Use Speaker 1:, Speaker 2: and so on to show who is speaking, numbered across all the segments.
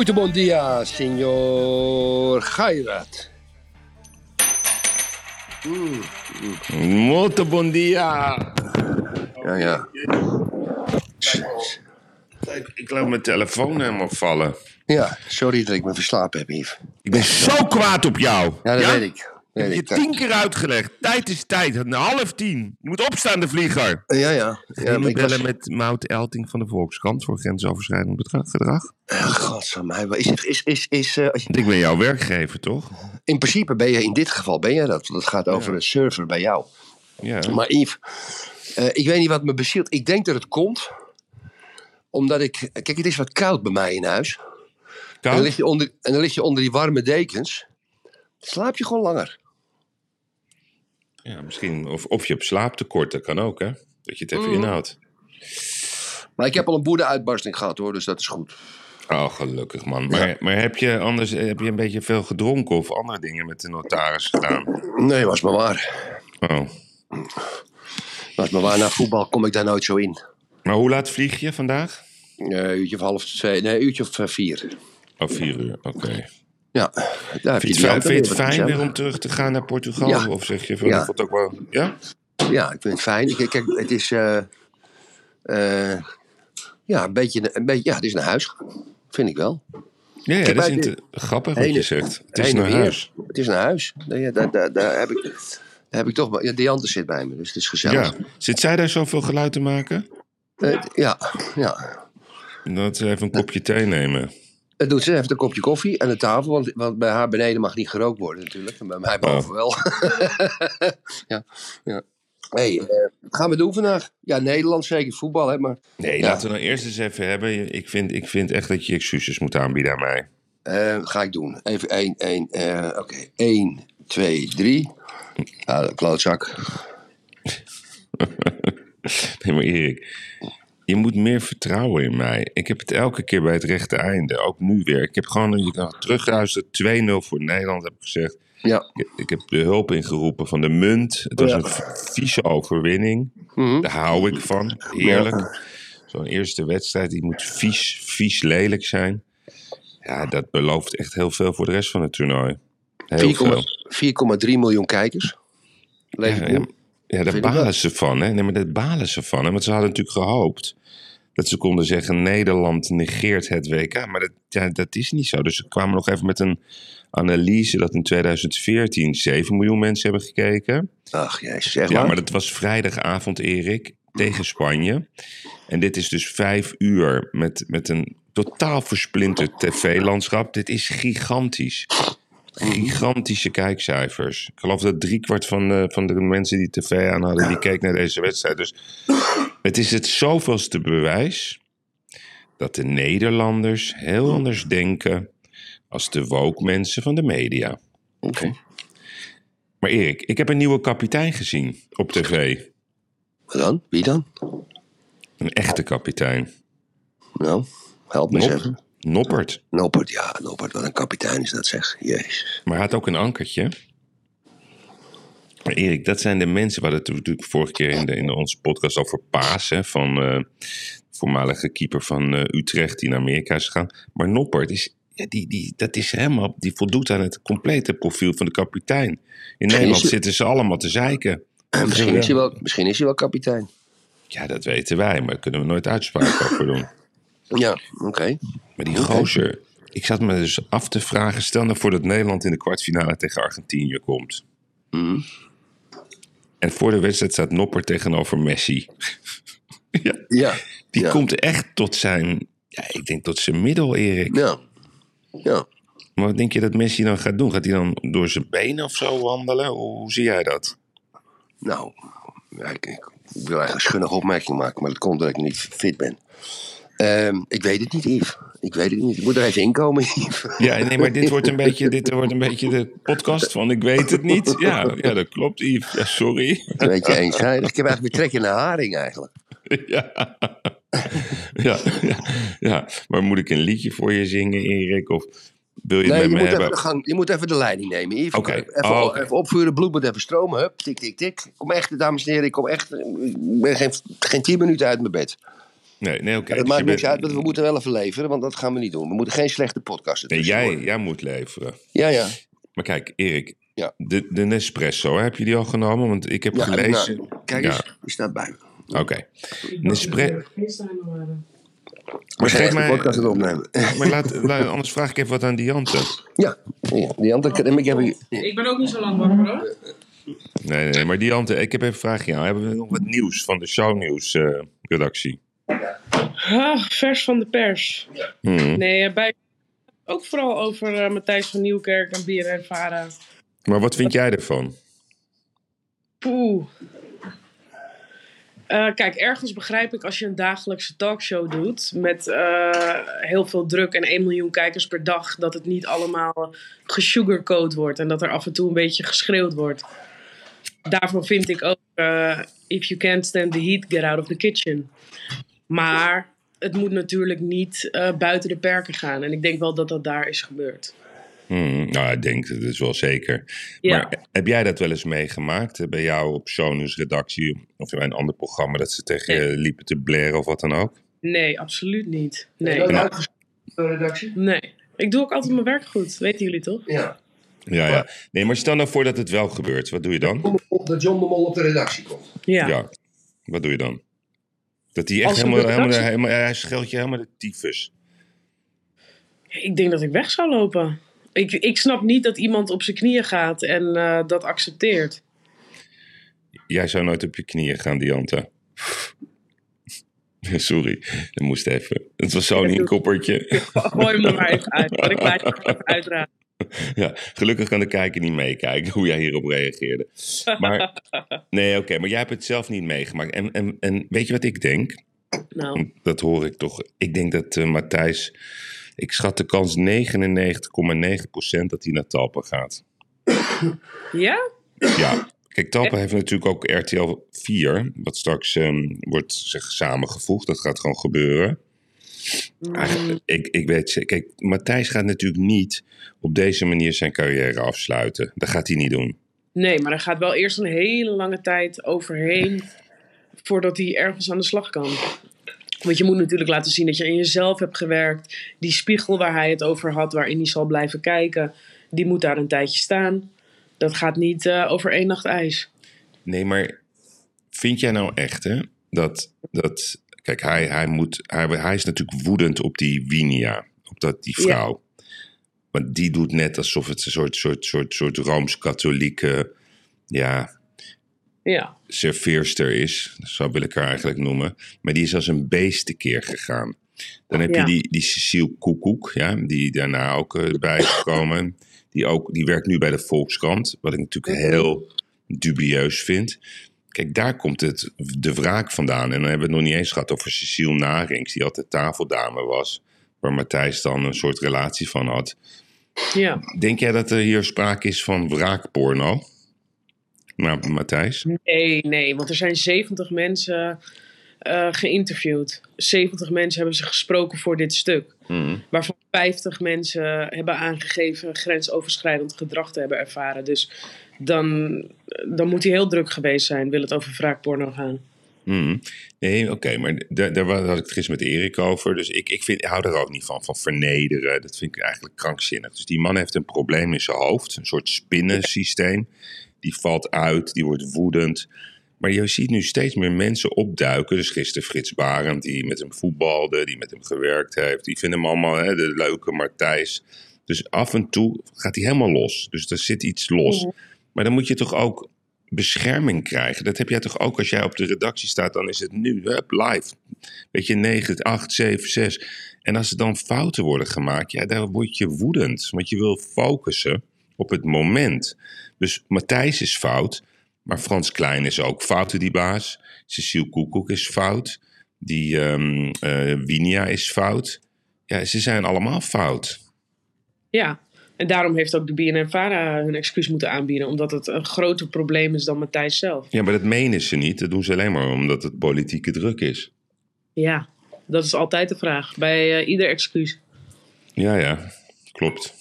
Speaker 1: Muito bom dia, senhor
Speaker 2: dia.
Speaker 1: Ja, ja.
Speaker 2: Kijk, ik laat mijn telefoon helemaal vallen.
Speaker 1: Ja, sorry dat ik me verslapen heb, Yves.
Speaker 2: Ik ben zo kwaad op jou.
Speaker 1: Ja, dat weet ik.
Speaker 2: Heb je tien keer uitgelegd. Tijd is tijd. Een half tien. Je moet opstaan, de vlieger.
Speaker 1: Ja, ja.
Speaker 2: Ja,
Speaker 1: ik was...
Speaker 2: bellen met Mout Elting van de Volkskrant voor grensoverschrijdend bedrag, gedrag.
Speaker 1: Uh, Godsamme, is, is, is, is, eh, als je-
Speaker 2: Want ik ben jouw werkgever, toch?
Speaker 1: in principe ben je in dit geval ben je dat. Dat gaat over een server bij jou.
Speaker 2: Ja.
Speaker 1: Maar Yves, eh, ik weet niet wat me bezielt. Ik denk dat het komt omdat ik... Kijk, het is wat koud bij mij in huis. En dan, lig je onder, en dan lig je onder die warme dekens. Slaap je gewoon langer.
Speaker 2: Ja, misschien. Of, of je hebt slaaptekort, dat kan ook, hè? Dat je het even
Speaker 1: Mm.
Speaker 2: inhoudt.
Speaker 1: Maar ik heb al een boede-uitbarsting gehad hoor, dus dat is goed.
Speaker 2: Oh, gelukkig man. Maar, maar heb je anders heb je een beetje veel gedronken of andere dingen met de notaris gedaan?
Speaker 1: Nee, was maar waar.
Speaker 2: Oh.
Speaker 1: Was maar waar. Na voetbal kom ik daar nooit zo in.
Speaker 2: Maar hoe laat vlieg je vandaag?
Speaker 1: Een uurtje of half twee, nee, een uurtje of eh, vier.
Speaker 2: Oh, vier uur, oké.
Speaker 1: Ja, heb
Speaker 2: Vind
Speaker 1: je
Speaker 2: het fijn,
Speaker 1: auto
Speaker 2: vind je het
Speaker 1: wat
Speaker 2: fijn
Speaker 1: gezellig.
Speaker 2: weer om terug te gaan naar Portugal?
Speaker 1: Ja.
Speaker 2: Of zeg je van,
Speaker 1: Ja.
Speaker 2: het ook wel... Ja?
Speaker 1: Ja, ik vind het fijn. Kijk, het is... eh, eh, ja, een beetje, een beetje... Ja, het is naar huis. Vind ik wel.
Speaker 2: Ja, ja
Speaker 1: Kijk,
Speaker 2: dat is inter- grappig wat je zegt. Het is naar
Speaker 1: weer.
Speaker 2: huis.
Speaker 1: Het is naar huis. Daar, daar, daar, daar heb ik... Daar heb ik toch... Ja, Diante zit bij me, dus het is gezellig.
Speaker 2: Ja. Zit zij daar zoveel geluid te maken?
Speaker 1: Eh, ja, ja.
Speaker 2: Dat ze even een kopje thee nemen.
Speaker 1: Het doet ze. Heeft een kopje koffie aan de tafel. Want, want bij haar beneden mag niet gerookt worden natuurlijk. En bij mij boven wel. ja, ja. hey, eh, wat gaan we doen vandaag? Ja, Nederland zeker voetbal, hè. Maar
Speaker 2: Nee,
Speaker 1: Ja.
Speaker 2: laten we nou eerst eens even hebben. Ik vind, ik vind echt dat je excuses moet aanbieden aan mij.
Speaker 1: eh, ga ik doen. Even één, één. eh, Oké, één, twee, drie. Ja, de klootzak.
Speaker 2: Nee, maar Erik, je moet meer vertrouwen in mij. Ik heb het elke keer bij het rechte einde, ook nu weer. Ik heb gewoon, je kan terugluisteren, 2-0 voor Nederland, heb ik gezegd.
Speaker 1: Ja.
Speaker 2: Ik, ik heb de hulp ingeroepen van de munt. Het was
Speaker 1: Ja.
Speaker 2: een vieze overwinning.
Speaker 1: Mhm.
Speaker 2: Daar hou ik van. Heerlijk. Zo'n eerste wedstrijd, die moet vies, vies lelijk zijn. Ja, dat belooft echt heel veel voor de rest van het toernooi. Heel
Speaker 1: 4,-
Speaker 2: veel.
Speaker 1: 4,3 miljoen kijkers. Lees
Speaker 2: Ja, ja, ja, daar balen ze van. Hè? Nee, maar daar balen ze van. Hè? Want ze hadden natuurlijk gehoopt dat ze konden zeggen... Nederland negeert het WK. Maar dat, ja, dat is niet zo. Dus ze kwamen nog even met een analyse... dat in 2014 7 miljoen mensen hebben gekeken.
Speaker 1: Ach, jezus, echt
Speaker 2: Ja, maar dat was vrijdagavond, Erik, tegen Spanje. En dit is dus vijf uur met, met een totaal versplinterd tv-landschap. Dit is gigantisch. Gigantische kijkcijfers. Ik geloof dat driekwart van de, van de mensen die tv aan hadden, die keek naar deze wedstrijd. Dus het is het zoveelste bewijs dat de Nederlanders heel anders denken als de woke mensen van de media.
Speaker 1: Oké.
Speaker 2: Maar Erik, ik heb een nieuwe kapitein gezien op tv.
Speaker 1: Wat dan? Wie dan?
Speaker 2: Een echte kapitein.
Speaker 1: Nou, help me
Speaker 2: Nop,
Speaker 1: even.
Speaker 2: Noppert.
Speaker 1: Noppert, ja, Noppert, wat een kapitein is dat zeg. Jezus.
Speaker 2: Maar hij had ook een ankertje. Maar Erik, dat zijn de mensen. We hadden het natuurlijk vorige keer in, de, in onze podcast over Paas. Hè, van eh voormalige keeper van eh, Utrecht die naar Amerika is gegaan. Maar Noppert is, ja, die, die, dat is helemaal, die voldoet aan het complete profiel van de kapitein. In Nederland
Speaker 1: hij-
Speaker 2: zitten ze allemaal te zeiken.
Speaker 1: Misschien is, hij wel, misschien is hij wel kapitein.
Speaker 2: Ja, dat weten wij, maar daar kunnen we nooit uitspraak over doen.
Speaker 1: Ja, oké.
Speaker 2: Maar die gozer, ik zat me dus af te vragen... stel nou voor dat Nederland in de kwartfinale tegen Argentinië komt.
Speaker 1: Mhm.
Speaker 2: En voor de wedstrijd staat Nopper tegenover Messi. ja,
Speaker 1: Ja.
Speaker 2: die
Speaker 1: ja.
Speaker 2: komt echt tot zijn, ja, ik denk tot zijn middel, Erik.
Speaker 1: Ja. Ja.
Speaker 2: Maar wat denk je dat Messi dan gaat doen? Gaat hij dan door zijn benen of zo wandelen? Hoe, zie jij dat?
Speaker 1: Nou, ik wil eigenlijk een schunnige opmerking maken, maar dat komt omdat ik niet fit ben. Ehm, ik weet het niet, Yves. Ik weet het niet. Ik moet er even inkomen, Yves.
Speaker 2: Ja, nee, maar dit wordt een beetje, dit wordt een beetje de podcast van ik weet het niet. Ja, ja dat klopt, Yves. Ja, sorry.
Speaker 1: Een beetje eenzijdig. Ik heb eigenlijk weer trek in de haring eigenlijk.
Speaker 2: Ja. Ja, ja, ja, maar moet ik een liedje voor je zingen, Erik? Of wil je het
Speaker 1: Nee, je
Speaker 2: met me
Speaker 1: moet, even
Speaker 2: hebben?
Speaker 1: de gang, je moet even de leiding nemen, Yves.
Speaker 2: Oké.
Speaker 1: Even,
Speaker 2: Oh, oké.
Speaker 1: even opvuren, bloed moet even stromen. Hup, tik, tik, tik. Ik kom echt, dames en heren, ik kom echt... Ik ben geen, geen tien minuten uit mijn bed.
Speaker 2: Nee, nee, oké.
Speaker 1: Het
Speaker 2: dus
Speaker 1: maakt
Speaker 2: je
Speaker 1: niks
Speaker 2: bent-
Speaker 1: uit, want we moeten wel even leveren, want dat gaan we niet doen. We moeten geen slechte podcast
Speaker 2: Nee,
Speaker 1: ertussen
Speaker 2: jij,
Speaker 1: worden.
Speaker 2: jij moet leveren.
Speaker 1: Ja, ja.
Speaker 2: Maar kijk, Erik,
Speaker 1: Ja.
Speaker 2: de, de Nespresso, heb je die al genomen? Want ik heb
Speaker 1: ja
Speaker 2: gelezen...
Speaker 1: nou, kijk
Speaker 2: Ja.
Speaker 1: eens, die staat bij me.
Speaker 2: Oké. Nespre-
Speaker 1: Maar
Speaker 2: geef mij-
Speaker 1: podcast het opnemen.
Speaker 2: Maar laat, laat- anders vraag ik even wat aan Diante.
Speaker 1: ja, ja, die andere... Ik heb.
Speaker 3: Ik ben ook niet zo lang wakker hoor.
Speaker 2: Nee, nee, maar Diante, ik heb even een vraagje aan jou. Hebben we nog wat nieuws van de shownieuws eh, redactie?
Speaker 3: Ah, vers van de pers.
Speaker 2: Hmm.
Speaker 3: Nee, eh, bij... ook vooral over eh, Matthijs van Nieuwkerk en BNN Vara.
Speaker 2: Maar wat vind jij ervan?
Speaker 3: Poeh. Eh, kijk, ergens begrijp ik als je een dagelijkse talkshow doet met heel veel druk en 1 miljoen kijkers per dag, dat het niet allemaal gesugarcoat wordt en dat er af en toe een beetje geschreeuwd wordt. Daarvan vind ik ook, if you can't stand the heat, get out of the kitchen. Maar het moet natuurlijk niet eh, buiten de perken gaan. En ik denk wel dat dat daar is gebeurd.
Speaker 2: Hmm, nou, ik denk dat is wel zeker.
Speaker 3: Ja.
Speaker 2: Maar heb jij dat wel eens meegemaakt? eh, Bij jou op shownieuws redactie of bij een ander programma dat ze tegen je liepen te blaren of wat dan ook?
Speaker 3: Nee, absoluut niet. Nee.
Speaker 1: Nee. redactie?
Speaker 3: Nee. Ik doe ook altijd mijn werk goed, weten jullie toch?
Speaker 1: Ja.
Speaker 2: Ja, ja. Nee, maar stel nou voor dat het wel gebeurt. Wat doe je dan?
Speaker 1: Dat John de Mol op de redactie komt.
Speaker 3: Ja.
Speaker 2: Ja. Wat doe je dan? Dat hij echt helemaal, helemaal, helemaal, hij scheelt je helemaal de tyfus.
Speaker 3: Ik denk dat ik weg zou lopen. Ik, ik snap niet dat iemand op zijn knieën gaat en eh, dat accepteert.
Speaker 2: Jij zou nooit op je knieën gaan, Dianta. Sorry, dat moest even. Het was zo'n inkoppertje.
Speaker 3: Gooi hem er maar even uit. Maar ik even uitraden.
Speaker 2: Ja, gelukkig kan de kijker niet meekijken hoe jij hierop reageerde. Maar, nee, oké, maar jij hebt het zelf niet meegemaakt. En, en, en weet je wat ik denk?
Speaker 3: Nou,
Speaker 2: Dat hoor ik toch. Ik denk dat eh, Matthijs, ik schat de kans 99,9% dat hij naar Talpa gaat.
Speaker 3: ja?
Speaker 2: Ja, kijk, Talpa heeft natuurlijk ook RTL 4, wat straks ehm, wordt zeg, samengevoegd. Dat gaat gewoon gebeuren. Eigenlijk, ik, ik weet, kijk, Matthijs gaat natuurlijk niet op deze manier zijn carrière afsluiten. Dat gaat hij niet doen.
Speaker 3: Nee, maar er gaat wel eerst een hele lange tijd overheen voordat hij ergens aan de slag kan. Want je moet natuurlijk laten zien dat je in jezelf hebt gewerkt. Die spiegel waar hij het over had, waarin hij zal blijven kijken, die moet daar een tijdje staan. Dat gaat niet eh, over één nacht ijs.
Speaker 2: Nee, maar vind jij nou echt, hè, dat, dat kijk, hij, hij, moet, hij, hij is natuurlijk woedend op die Winia, op dat, die
Speaker 3: Ja.
Speaker 2: vrouw. Want die doet net alsof het een soort, soort, soort, soort Rooms-Katholieke, ja,
Speaker 3: Ja,
Speaker 2: serveerster is. Zo wil ik haar eigenlijk noemen. Maar die is als een beest tekeer gegaan. Dan heb
Speaker 3: Ja.
Speaker 2: je die, die Cecile Koekoek, ja, die daarna ook eh, bij is gekomen. Die, ook, die werkt nu bij de Volkskrant, wat ik natuurlijk heel dubieus vind. Kijk, daar komt het, de wraak vandaan. En dan hebben we het nog niet eens gehad over Cecile Narings, die altijd tafeldame was. Waar Matthijs dan een soort relatie van had.
Speaker 3: ja.
Speaker 2: Denk jij dat er hier sprake is van wraakporno? Nou, Matthijs?
Speaker 3: Nee, nee, want er zijn 70 mensen eh, geïnterviewd. 70 mensen hebben ze gesproken voor dit stuk.
Speaker 2: Hmm.
Speaker 3: Waarvan 50 mensen hebben aangegeven grensoverschrijdend gedrag te hebben ervaren. Dus dan, dan moet hij heel druk geweest zijn, wil het over wraakporno gaan.
Speaker 2: Hmm. Nee, oké, maar daar, daar had ik het gisteren met Erik over. Dus ik, ik, vind, ik hou er ook niet van, van vernederen. Dat vind ik eigenlijk krankzinnig. Dus die man heeft een probleem in zijn hoofd. Een soort spinnensysteem. Die valt uit, die wordt woedend. Maar je ziet nu steeds meer mensen opduiken. Dus gisteren Frits Barend, die met hem voetbalde, die met hem gewerkt heeft. Die vinden hem allemaal hè, de leuke Martijs. Dus af en toe gaat hij helemaal los. Dus er zit iets los. Maar dan moet je toch ook bescherming krijgen. Dat heb jij toch ook als jij op de redactie staat, dan is het nu hup, live. Weet je, 9, 8, 7, 6. En als er dan fouten worden gemaakt, ja, dan word je woedend. Want je wil focussen op het moment. Dus Matthijs is fout, maar Frans Klein is ook fout, die baas. Cecile Koekoek is fout. Die ehm eh, Winia is fout. Ja, ze zijn allemaal fout.
Speaker 3: Ja, en daarom heeft ook de BNN-Vara hun excuus moeten aanbieden. Omdat het een groter probleem is dan Matthijs zelf.
Speaker 2: Ja, maar dat menen ze niet. Dat doen ze alleen maar omdat het politieke druk is.
Speaker 3: Ja, dat is altijd de vraag. Bij eh, ieder excuus.
Speaker 2: Ja, ja, klopt.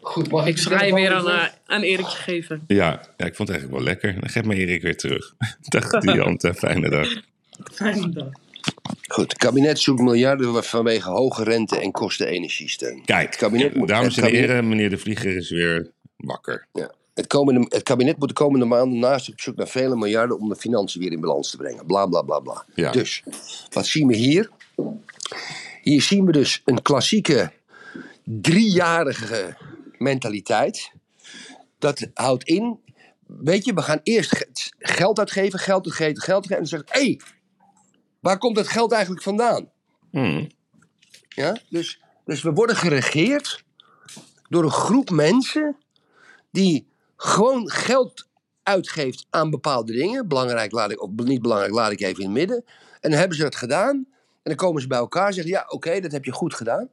Speaker 1: Goed, mag
Speaker 3: Ik ga je weer aan, aan Erikje geven.
Speaker 2: Ja, ja, ik vond het eigenlijk wel lekker. Dan geef me Erik weer terug. Dag Jan, fijne dag.
Speaker 3: Fijne dag.
Speaker 1: Goed, het kabinet zoekt miljarden vanwege hoge rente en kosten energiesteun.
Speaker 2: Kijk,
Speaker 1: Het kabinet moet-
Speaker 2: dames en
Speaker 1: kabinet-
Speaker 2: heren, meneer De Vlieger is weer wakker.
Speaker 1: Ja. Het, komende, het kabinet moet de komende maanden naast op zoek naar vele miljarden om de financiën weer in balans te brengen. Bla bla bla bla.
Speaker 2: Ja.
Speaker 1: Dus, wat zien we hier? Hier zien we dus een klassieke driejarige mentaliteit. Dat houdt in, weet je, we gaan eerst ge- geld uitgeven, geld uitgeven, geld uitgeven. En dan zeggen hé, hey, waar komt dat geld eigenlijk vandaan?
Speaker 2: Hmm.
Speaker 1: Ja? Dus, dus we worden geregeerd door een groep mensen die gewoon geld uitgeeft aan bepaalde dingen. Belangrijk laat ik, of niet belangrijk laat ik even in het midden. En dan hebben ze dat gedaan. En dan komen ze bij elkaar en zeggen, ja oké, dat heb je goed gedaan.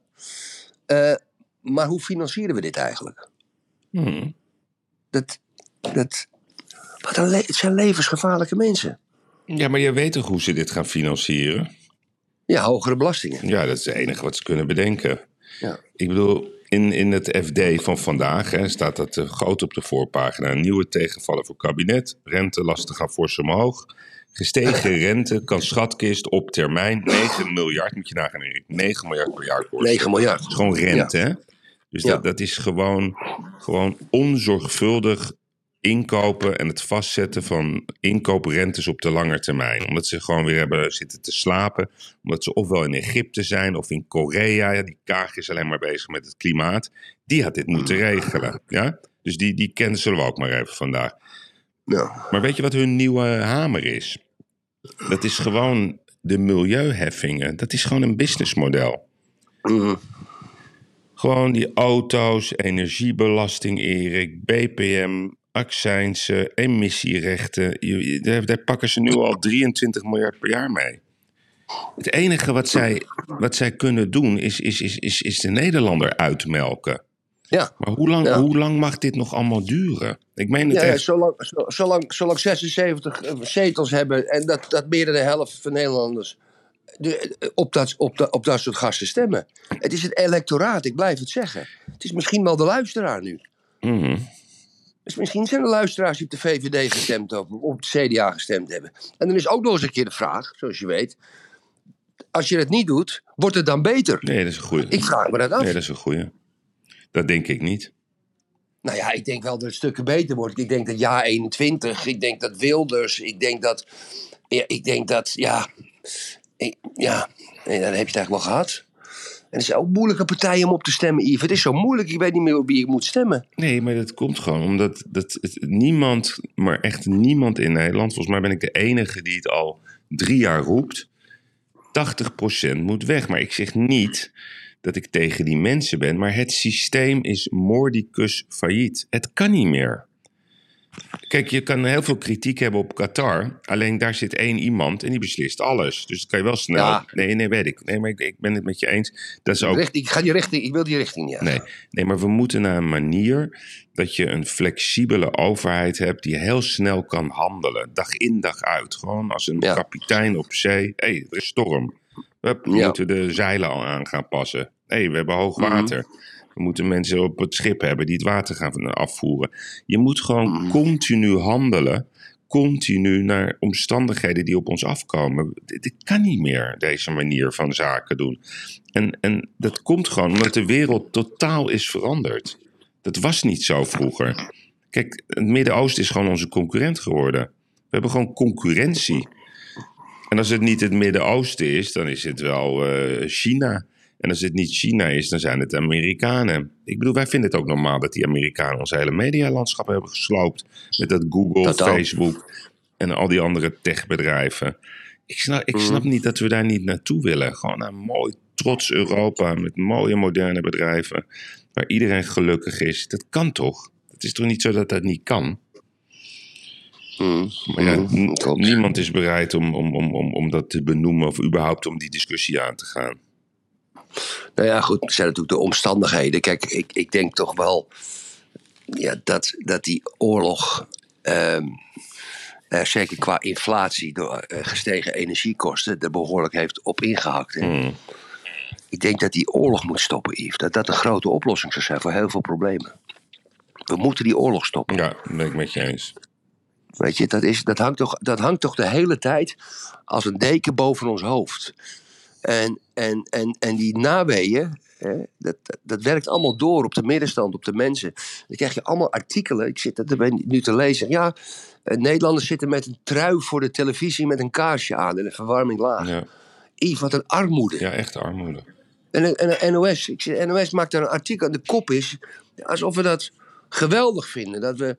Speaker 1: Eh, maar hoe financieren we dit eigenlijk?
Speaker 2: Hmm.
Speaker 1: Dat, dat, wat een le- het zijn levensgevaarlijke mensen.
Speaker 2: Ja, maar je weet toch hoe ze dit gaan financieren?
Speaker 1: Ja, hogere belastingen.
Speaker 2: Ja, dat is het enige wat ze kunnen bedenken.
Speaker 1: Ja.
Speaker 2: Ik bedoel, in, in het FD van vandaag hè, staat dat eh, groot op de voorpagina. Nieuwe tegenvallen voor kabinet. Rentelasten gaan fors omhoog. Gestegen rente kan schatkist op termijn 9 miljard. Moet je nagaan, Erik. 9 miljard per jaar kosten.
Speaker 1: 9 miljard.
Speaker 2: Dat is gewoon rente, hè? Dus
Speaker 1: Ja.
Speaker 2: dat, dat is gewoon, gewoon onzorgvuldig inkopen en het vastzetten van inkooprentes op de lange termijn. Omdat ze gewoon weer hebben zitten te slapen. Omdat ze ofwel in Egypte zijn of in Korea. Ja, die Kaag is alleen maar bezig met het klimaat. Die had dit moeten regelen. Ja? Dus die, die cancelen we ook maar even vandaag.
Speaker 1: Ja.
Speaker 2: Maar weet je wat hun nieuwe hamer is? Dat is gewoon de milieuheffingen. Dat is gewoon een businessmodel.
Speaker 1: Mhm.
Speaker 2: Gewoon die auto's, energiebelasting, Erik, BPM, accijnsen, emissierechten. Je- je- Daar, daar pakken ze nu al 23 miljard per jaar mee. Het enige wat zij, wat zij kunnen doen is, is, is, is, is de Nederlander uitmelken.
Speaker 1: ja.
Speaker 2: Maar hoe lang,
Speaker 1: Ja.
Speaker 2: hoe lang mag dit nog allemaal duren? Ik meen het
Speaker 1: Ja, ja,
Speaker 2: echt.
Speaker 1: zolang, zo- zolang, zolang 76 zetels hebben en dat, dat meer dan de helft van Nederlanders de, eh, op, dat, op, dat, op dat soort gasten stemmen. Het is het electoraat, ik blijf het zeggen. Het is misschien wel de luisteraar nu.
Speaker 2: Mhm.
Speaker 1: Dus misschien zijn de luisteraars die op de VVD gestemd hebben, of op het CDA gestemd hebben. En dan is ook nog eens een keer de vraag, zoals je weet. Als je het niet doet, wordt het dan beter?
Speaker 2: Nee, dat is een goeie.
Speaker 1: Ik vraag me dat af.
Speaker 2: Nee, dat is een goeie. Dat denk ik niet.
Speaker 1: Nou ja, ik denk wel dat het stukken beter wordt. Ik denk dat ja 21, ik denk dat Wilders, ik denk dat, ja, ik denk dat, ja, ik- ja, nee, dan heb je het eigenlijk wel gehad. Het is ook moeilijke partijen om op te stemmen, Yves. Het is zo moeilijk, ik weet niet meer op wie ik moet stemmen.
Speaker 2: Nee, maar dat komt gewoon omdat dat, het, niemand, maar echt niemand in Nederland, volgens mij ben ik de enige die het al drie jaar roept, 80% moet weg. Maar ik zeg niet dat ik tegen die mensen ben, maar het systeem is mordicus failliet. Het kan niet meer. Kijk, je kan heel veel kritiek hebben op Qatar. Alleen daar zit één iemand en die beslist alles. Dus dat kan je wel snel.
Speaker 1: Ja.
Speaker 2: Nee, nee, weet ik. Nee, maar ik, ik ben het met je eens. Dat is ook
Speaker 1: ik ga die richting, ik wil die richting niet.
Speaker 2: Nee, nee, maar we moeten naar een manier dat je een flexibele overheid hebt die heel snel kan handelen. Dag in, dag uit. Gewoon als een
Speaker 1: Ja.
Speaker 2: kapitein op zee. Hé, hey, er is storm. We moeten de zeilen al aan gaan passen. Hé, hey, we hebben hoog
Speaker 1: Mhm.
Speaker 2: water. We moeten mensen op het schip hebben die het water gaan afvoeren. Je moet gewoon
Speaker 1: Mhm.
Speaker 2: continu handelen. Continu naar omstandigheden die op ons afkomen. Dit, dit kan niet meer, deze manier van zaken doen. En, en dat komt gewoon omdat de wereld totaal is veranderd. Dat was niet zo vroeger. Kijk, het Midden-Oosten is gewoon onze concurrent geworden. We hebben gewoon concurrentie. En als het niet het Midden-Oosten is, dan is het wel eh, China. En als het niet China is, dan zijn het Amerikanen. Ik bedoel, wij vinden het ook normaal dat die Amerikanen ons hele medialandschap hebben gesloopt. Met dat Google. Facebook en al die andere techbedrijven. Ik snap, ik snap niet dat we daar niet naartoe willen. Gewoon naar een mooi, trots Europa met mooie, moderne bedrijven. Waar iedereen gelukkig is. Dat kan toch? Het is toch niet zo dat dat niet kan?
Speaker 1: Mm.
Speaker 2: Maar ja,
Speaker 1: Mm,
Speaker 2: niemand is bereid om, om, om, om, om dat te benoemen of überhaupt om die discussie aan te gaan.
Speaker 1: Nou ja, goed, er zijn natuurlijk de omstandigheden. Kijk, ik, ik denk toch wel ja, dat, dat die oorlog, ehm, eh, zeker qua inflatie, door eh, gestegen energiekosten, er behoorlijk heeft op ingehakt. hè.
Speaker 2: Hmm.
Speaker 1: Ik denk dat die oorlog moet stoppen, Yves. Dat dat een grote oplossing zou zijn voor heel veel problemen. We moeten die oorlog stoppen.
Speaker 2: Ja, dat ben ik met je eens.
Speaker 1: Weet je, dat, is, dat, hangt toch, dat hangt toch de hele tijd als een deken boven ons hoofd. En, en, en, en die naweeën, hè, dat, dat, dat werkt allemaal door op de middenstand, op de mensen. Dan krijg je allemaal artikelen. Ik zit dat nu te lezen. Ja, eh, Nederlanders zitten met een trui voor de televisie met een kaarsje aan en de verwarming laag.
Speaker 2: Ja,
Speaker 1: Yves, wat een armoede.
Speaker 2: ja echt armoede.
Speaker 1: En, en, en NOS, ik zeg, NOS maakt daar een artikel. De kop is alsof we dat geweldig vinden. Dat we,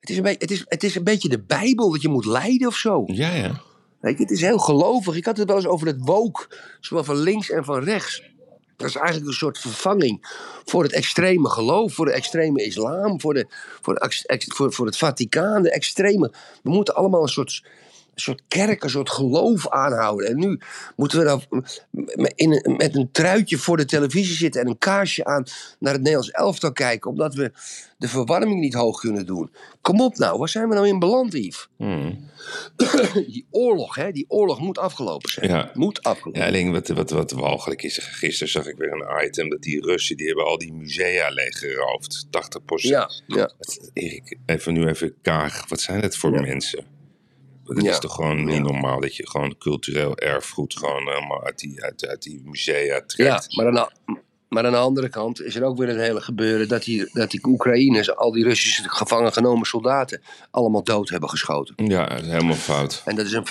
Speaker 1: het, is een beetje, het, is, het is een beetje de Bijbel dat je moet lijden of zo.
Speaker 2: Ja, ja.
Speaker 1: Weet het is heel gelovig. Ik had het wel eens over het woke, zowel van links en van rechts. Dat is eigenlijk een soort vervanging voor het extreme geloof, voor de extreme islam, voor, de, voor, de, voor, voor het Vaticaan, de extreme. We moeten allemaal een soort, soort kerk, een soort geloof aanhouden. En nu moeten we dan in een- met een truitje voor de televisie zitten en een kaarsje aan naar het Nederlands elftal kijken, omdat we de verwarming niet hoog kunnen doen. Kom op nou, waar zijn we nou in beland, Yves?
Speaker 2: Hmm.
Speaker 1: Die oorlog, hè, die oorlog moet afgelopen zijn.
Speaker 2: Ja.
Speaker 1: Moet afgelopen
Speaker 2: Ja, alleen wat, wat, wat walgelijk is, gisteren zag ik weer een item dat die Russen, die hebben al die musea leeggeroofd. 80%
Speaker 1: Ja, ja.
Speaker 2: Erik, even nu even kaag. Wat zijn het voor
Speaker 1: Ja.
Speaker 2: mensen? Dat
Speaker 1: Ja.
Speaker 2: is toch gewoon niet
Speaker 1: Ja.
Speaker 2: normaal dat je gewoon cultureel erfgoed gewoon helemaal uit die, uit, uit die musea
Speaker 1: ja
Speaker 2: trekt.
Speaker 1: maar, aan de, maar aan de andere kant is er ook weer een hele gebeuren dat die, dat die Oekraïners, al die Russische gevangen genomen soldaten, allemaal dood hebben geschoten.
Speaker 2: Ja, dat is helemaal fout.
Speaker 1: En dat is, een,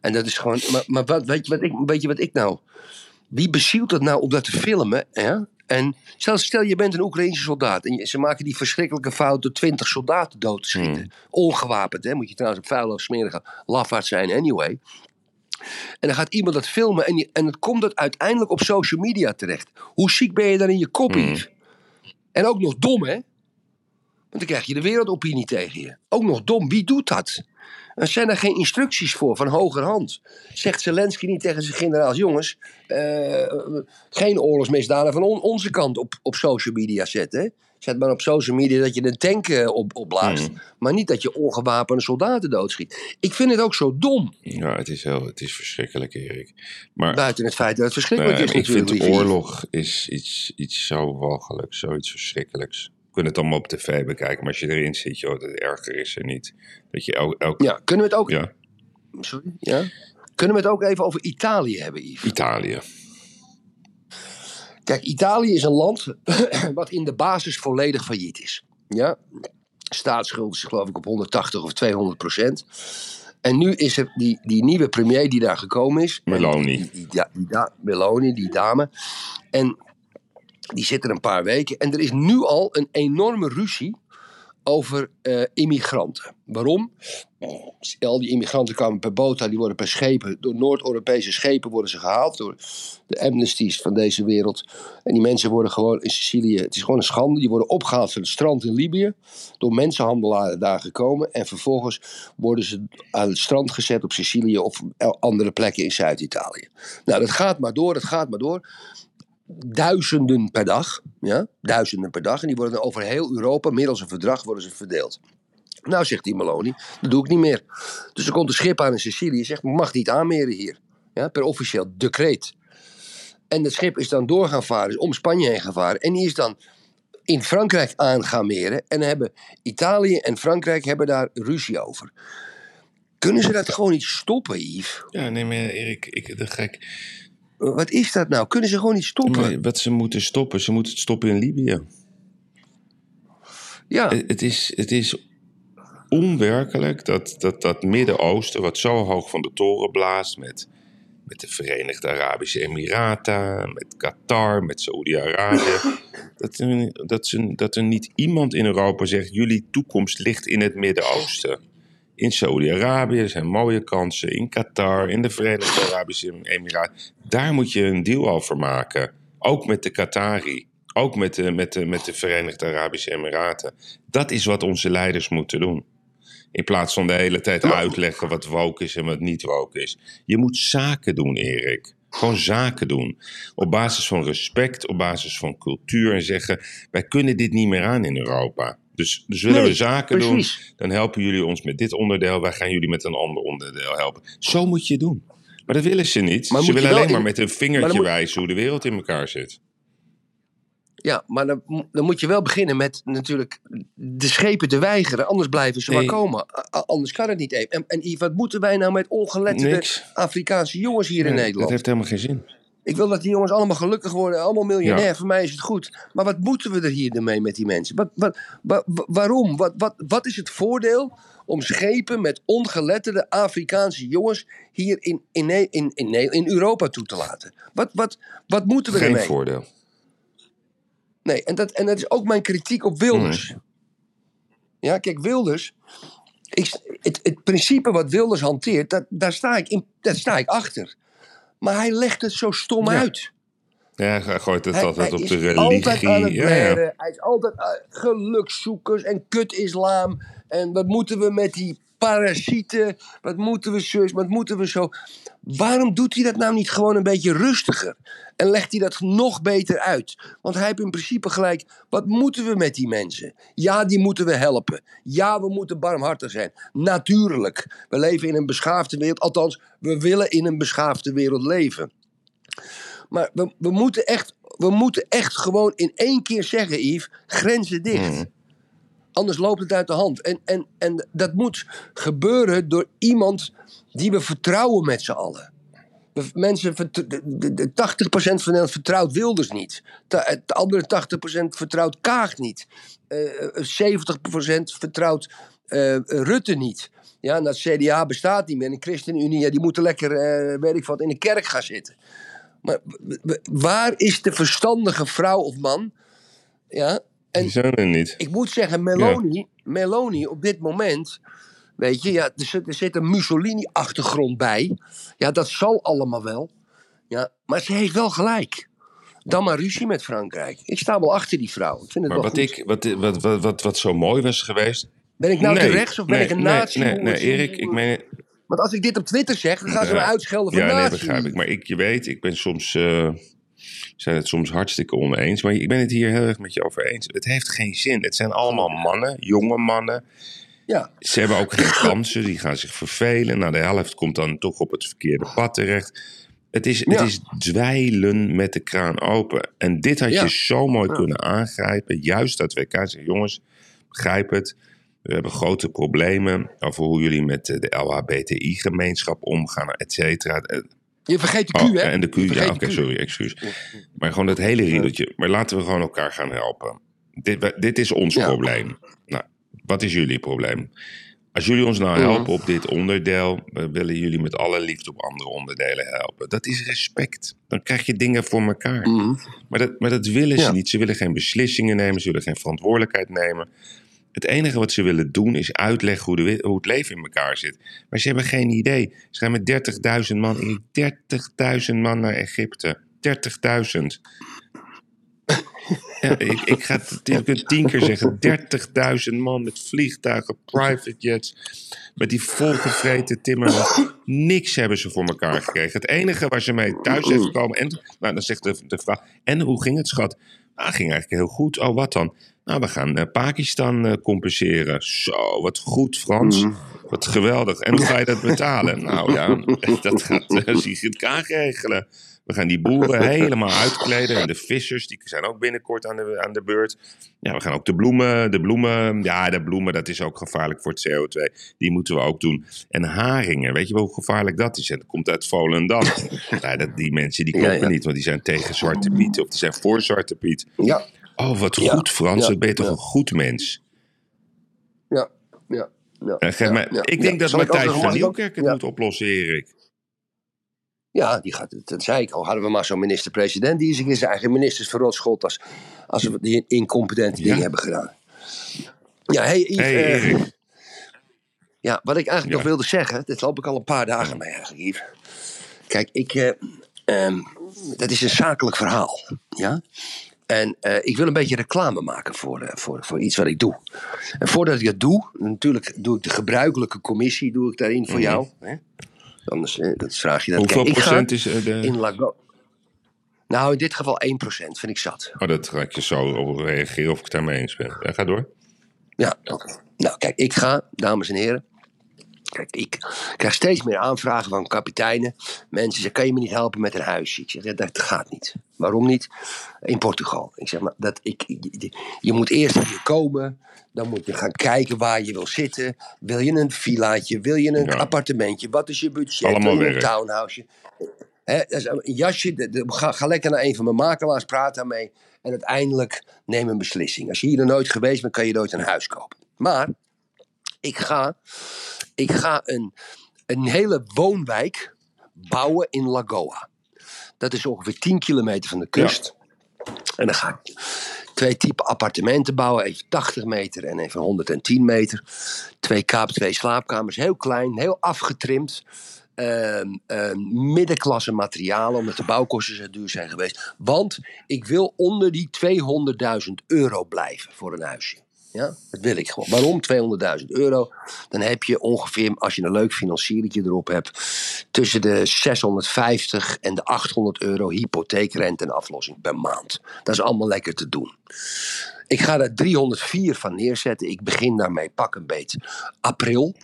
Speaker 1: en dat is gewoon. Maar, maar wat, weet, je wat ik, weet je wat ik nou. Wie bezielt het nou om dat te filmen? Hè? En stel, stel je bent een Oekraïnse soldaat en ze maken die verschrikkelijke fout door twintig soldaten dood te schieten.
Speaker 2: Hmm.
Speaker 1: Ongewapend, hè? moet je trouwens een vuile of smerige lafaard zijn, anyway. En dan gaat iemand dat filmen en, je, en het komt dat uiteindelijk op social media terecht. Hoe ziek ben je dan in je kop,
Speaker 2: Hmm.
Speaker 1: En ook nog dom, hè? Want dan krijg je de wereldopinie tegen je. Ook nog dom, wie doet dat? Er zijn er geen instructies voor van hogerhand. Zegt Zelensky niet tegen zijn generaals: jongens, eh, geen oorlogsmisdaden van on- onze kant op, op social media zetten. hè? Zet maar op social media dat je een tank eh, op, opblaast.
Speaker 2: Hmm.
Speaker 1: Maar niet dat je ongewapende soldaten doodschiet. Ik vind het ook zo dom.
Speaker 2: Ja, het is, heel, het is verschrikkelijk, Erik. Maar
Speaker 1: Buiten het feit dat het verschrikkelijk is
Speaker 2: ik
Speaker 1: natuurlijk.
Speaker 2: vind
Speaker 1: lieve
Speaker 2: oorlog is iets, iets zo walgelijks, zoiets verschrikkelijks. Kunnen het allemaal op tv bekijken, maar als je erin zit, joh, het erger is er niet. Dat je elk, elk
Speaker 1: Yves. Ja, kunnen we het ook...
Speaker 2: ja,
Speaker 1: Sorry? Ja? Kunnen we het ook even over Italië hebben, Yves?
Speaker 2: Italië.
Speaker 1: Kijk, Italië is een land wat in de basis volledig failliet is. Ja? Staatsschuld is geloof ik op 180 of 200 procent. En nu is er die, die nieuwe premier die daar gekomen is.
Speaker 2: Meloni.
Speaker 1: Die, die, Meloni, die dame. En die zit er een paar weken. En er is nu al een enorme ruzie over eh, immigranten. Waarom? Al die immigranten kwamen per boot, die worden per schepen, door Noord-Europese schepen worden ze gehaald. Door de amnesties van deze wereld. En die mensen worden gewoon in Sicilië, het is gewoon een schande, die worden opgehaald van het strand in Libië. Door mensenhandelaren daar gekomen. En vervolgens worden ze aan het strand gezet op Sicilië of andere plekken in Zuid-Italië. Nou, dat gaat maar door, dat gaat maar door duizenden per dag. Ja? Duizenden per dag. En die worden over heel Europa, middels een verdrag, worden ze verdeeld. Nou, zegt die Meloni, dat doe ik niet meer. Dus er komt een schip aan in Sicilië, zegt, mag niet aanmeren hier. Ja, per officieel decreet. En het schip is dan door gaan varen, is om Spanje heen gevaren. En die is dan in Frankrijk aan gaan meren. En hebben Italië en Frankrijk hebben daar ruzie over. Kunnen ze dat gewoon niet stoppen, Yves?
Speaker 2: Ja, nee, maar Erik, ik, de gek.
Speaker 1: Wat is dat nou? Kunnen ze gewoon niet stoppen?
Speaker 2: Maar wat ze moeten stoppen, ze moeten het stoppen in Libië.
Speaker 1: Ja,
Speaker 2: Het, is, het is onwerkelijk dat dat, dat Midden-Oosten, wat zo hoog van de toren blaast met, met de Verenigde Arabische Emiraten, met Qatar, met Saoedi-Arabië, dat, dat, ze- dat er niet iemand in Europa zegt: jullie toekomst ligt in het Midden-Oosten. In Saoedi-Arabië zijn mooie kansen, in Qatar, in de Verenigde Arabische Emiraten. Daar moet je een deal over maken. Ook met de Qatari. Ook met de, met, de, met de Verenigde Arabische Emiraten. Dat is wat onze leiders moeten doen. In plaats van de hele tijd uitleggen wat woke is en wat niet woke is. Je moet zaken doen, Erik. Gewoon zaken doen. Op basis van respect, op basis van cultuur. En zeggen, wij kunnen dit niet meer aan in Europa. Dus, dus willen
Speaker 1: Nee,
Speaker 2: we zaken
Speaker 1: precies.
Speaker 2: doen, dan helpen jullie ons met dit onderdeel. Wij gaan jullie met een ander onderdeel helpen. Zo moet je het doen. Maar dat willen ze niet.
Speaker 1: Maar
Speaker 2: ze willen alleen maar met een vingertje
Speaker 1: moet-
Speaker 2: wijzen hoe de wereld in elkaar zit.
Speaker 1: Ja, maar dan, dan moet je wel beginnen met natuurlijk de schepen te weigeren. Anders blijven ze
Speaker 2: Nee.
Speaker 1: maar komen. A- anders kan het niet even. En, en wat moeten wij nou met ongeletterde
Speaker 2: Niks.
Speaker 1: Afrikaanse jongens hier in Nederland?
Speaker 2: Dat heeft helemaal geen zin.
Speaker 1: Ik wil dat die jongens allemaal gelukkig worden, allemaal miljonair. Voor mij is het goed. Maar wat moeten we er hier mee met die mensen? Wat, wat, wa- wa- waarom? Wat, wat, wat is het voordeel om schepen met ongeletterde Afrikaanse jongens hier in, in, in, in, in Europa toe te laten? Wat, wat, wat moeten we
Speaker 2: Geen
Speaker 1: ermee?
Speaker 2: voordeel.
Speaker 1: Nee, en dat, en dat is ook mijn kritiek op Wilders. Ja, kijk, Wilders. Ik, het, het principe wat Wilders hanteert, dat, daar, sta ik in, daar sta ik achter. Maar hij legt het zo stom
Speaker 2: Ja.
Speaker 1: uit.
Speaker 2: Ja, hij gooit het
Speaker 1: Hij,
Speaker 2: altijd
Speaker 1: hij
Speaker 2: op de
Speaker 1: altijd aan het
Speaker 2: religie. Ja.
Speaker 1: Hij is altijd uh, gelukszoekers en kut-islam. En wat moeten we met die parasieten? Wat moeten we zus? Wat moeten we zo? Waarom doet hij dat nou niet gewoon een beetje rustiger? En legt hij dat nog beter uit? Want hij heeft in principe gelijk. Wat moeten we met die mensen? Ja, die moeten we helpen. Ja, we moeten barmhartig zijn. Natuurlijk. We leven in een beschaafde wereld. Althans, we willen in een beschaafde wereld leven. Maar we, we, moeten echt, we moeten echt gewoon in één keer zeggen, Yves, grenzen dicht.
Speaker 2: Mhm.
Speaker 1: Anders loopt het uit de hand. En, en, en dat moet gebeuren door iemand die we vertrouwen met z'n allen. Mensen, vert- de, de, de 80% van Nederland vertrouwt Wilders niet. De, de andere 80% vertrouwt Kaag niet. Eh, eh, 70% vertrouwt eh, Rutte niet. Ja, en dat CDA bestaat niet meer. En de ChristenUnie, ja, die moeten lekker, eh, weet ik wat, in de kerk gaan zitten. Maar waar is de verstandige vrouw of man? Ja, en
Speaker 2: Die zijn er niet.
Speaker 1: ik moet zeggen, Meloni, Meloni op dit moment. Weet je, ja, er, zit, er zit een Mussolini-achtergrond bij. Ja, dat zal allemaal wel. Ja, maar ze heeft wel gelijk. Dan maar ruzie met Frankrijk. Ik sta wel achter die vrouw. Ik vind het
Speaker 2: Maar
Speaker 1: wel
Speaker 2: wat,
Speaker 1: goed.
Speaker 2: ik, wat, wat, wat, wat, wat zo mooi was geweest.
Speaker 1: Ben ik nou
Speaker 2: nee,
Speaker 1: te rechts of ben
Speaker 2: nee,
Speaker 1: ik een
Speaker 2: nee,
Speaker 1: nazi?
Speaker 2: Nee, nee, Erik, ik meen.
Speaker 1: Want als ik dit op Twitter zeg, dan gaan ze me
Speaker 2: Ja.
Speaker 1: uitschelden van
Speaker 2: Ja, nee,
Speaker 1: nazi.
Speaker 2: begrijp ik. Maar ik, je weet, ik ben soms. eh, zijn het soms hartstikke oneens. Maar ik ben het hier heel erg met je over eens. Het heeft geen zin. Het zijn allemaal mannen, jonge mannen.
Speaker 1: Ja,
Speaker 2: Ze hebben ook geen kansen. Die gaan zich vervelen. Nou, de helft komt dan toch op het verkeerde pad terecht. Het is,
Speaker 1: Ja.
Speaker 2: het is dwijlen met de kraan open. En dit had
Speaker 1: Ja.
Speaker 2: je zo mooi
Speaker 1: Ja.
Speaker 2: kunnen aangrijpen. Juist dat WK. Zeg, jongens, begrijp het. We hebben grote problemen over hoe jullie met eh, de LHBTI-gemeenschap omgaan, et cetera.
Speaker 1: Je vergeet de Q,
Speaker 2: Oh,
Speaker 1: hè?
Speaker 2: en de Q, ja, oké, sorry, excuus. Maar gewoon dat hele riedeltje. Maar laten we gewoon elkaar gaan helpen. Dit, dit is ons
Speaker 1: Ja.
Speaker 2: probleem. Nou, wat is jullie probleem? Als jullie ons nou helpen op dit onderdeel, we willen jullie met alle liefde op andere onderdelen helpen. Dat is respect. Dan krijg je dingen voor elkaar.
Speaker 1: Mhm.
Speaker 2: Maar dat, maar dat willen ze
Speaker 1: Ja.
Speaker 2: niet. Ze willen geen beslissingen nemen, ze willen geen verantwoordelijkheid nemen. Het enige wat ze willen doen is uitleggen hoe, de, hoe het leven in elkaar zit. Maar ze hebben geen idee. Ze gaan met 30.000 man in 30.000 man naar Egypte. 30.000. Ja, ik, ik ga het tien keer zeggen. 30.000 man met vliegtuigen, private jets. Met die volgevreten timmers. Niks hebben ze voor elkaar gekregen. Het enige waar ze mee thuis zijn gekomen. En nou, dan zegt de, de vrouw. En hoe ging het, schat? Nou, ging eigenlijk heel goed. Oh, wat dan? Nou, we gaan eh, Pakistan eh, compenseren. Zo, wat goed, Frans. Wat geweldig. En hoe ga je dat betalen? nou ja, dat gaat uh, Sigrid Kaag regelen. We gaan die boeren helemaal uitkleden. En de vissers, die zijn ook binnenkort aan de, aan de beurt. Ja, we gaan ook de bloemen, de bloemen. Ja, de bloemen, dat is ook gevaarlijk voor het CO2. Die moeten we ook doen. En haringen, weet je wel hoe gevaarlijk dat is? En dat komt uit Volendam. ja, dat, die mensen die
Speaker 1: Ja, ja.
Speaker 2: niet, want die zijn tegen Zwarte Piet. Of die zijn voor Zwarte Piet.
Speaker 1: Ja,
Speaker 2: Oh, wat
Speaker 1: Ja,
Speaker 2: goed, Frans.
Speaker 1: ja,
Speaker 2: ben je toch een goed mens?
Speaker 1: ja, ja. ja, ja,
Speaker 2: ik denk dat Matthijs van Nieuwkerk het moet oplossen, Erik.
Speaker 1: Ja, die gaat, dat zei ik al. Hadden we maar zo'n minister-president die zich in zijn eigen ministers verrotschot als, als we die incompetente dingen hebben gedaan. Ja, hey, Yves,
Speaker 2: hey,
Speaker 1: eh, ja, wat ik eigenlijk nog wilde zeggen, dit loop ik al een paar dagen mee eigenlijk, Yves. Kijk, ik, eh, ehm, dat is een zakelijk verhaal. Ja? En eh, ik wil een beetje reclame maken voor, eh, voor, voor iets wat ik doe. En voordat ik dat doe, natuurlijk doe ik de gebruikelijke commissie doe ik daarin voor
Speaker 2: Mhm.
Speaker 1: jou. Hè? Anders eh, dat vraag je dat.
Speaker 2: Hoeveel
Speaker 1: Kijk,
Speaker 2: procent is eh, de...
Speaker 1: in Lago. Nou, in dit geval 1% vind ik zat.
Speaker 2: Oh, dat ga ik je zo op reageren of ik het daarmee eens ben. Ja, ga door.
Speaker 1: Ja, oké. Nou, kijk, ik ga, dames en heren. Kijk, ik krijg steeds meer aanvragen van kapiteinen. Mensen zeggen, kan je me niet helpen met een huisje? Ik zeg, ja, dat gaat niet. Waarom niet? In Portugal. Ik zeg, maar, dat ik, je, je moet eerst hier komen. Dan moet je gaan kijken waar je wil zitten. Wil je een villaatje? Wil je een
Speaker 2: Ja.
Speaker 1: appartementje? Wat is je budget?
Speaker 2: Allemaal
Speaker 1: Wil je een townhouse? Een jasje. de- de- ga, ga lekker naar een van mijn makelaars, praat daarmee. En uiteindelijk neem een beslissing. Als je hier nog nooit geweest bent, kan je nooit een huis kopen. Maar ik ga, ik ga een, een hele woonwijk bouwen in Lagoa. Dat is ongeveer 10 kilometer van de kust. En dan ga ik twee typen appartementen bouwen. Even 80 meter en even 110 meter. Twee kaap, twee slaapkamers. Heel klein, heel afgetrimd. Ehm, ehm, middenklasse materialen, omdat de bouwkosten zo duur zijn geweest. Want ik wil onder die 200.000 euro blijven voor een huisje. Ja, dat wil ik gewoon. Waarom 200.000 euro? Dan heb je ongeveer, als je een leuk financiertje erop hebt, tussen de 650 en de 800 euro hypotheekrente en aflossing per maand. Dat is allemaal lekker te doen. Ik ga daar 304 van neerzetten. Ik begin daarmee pak een beet april.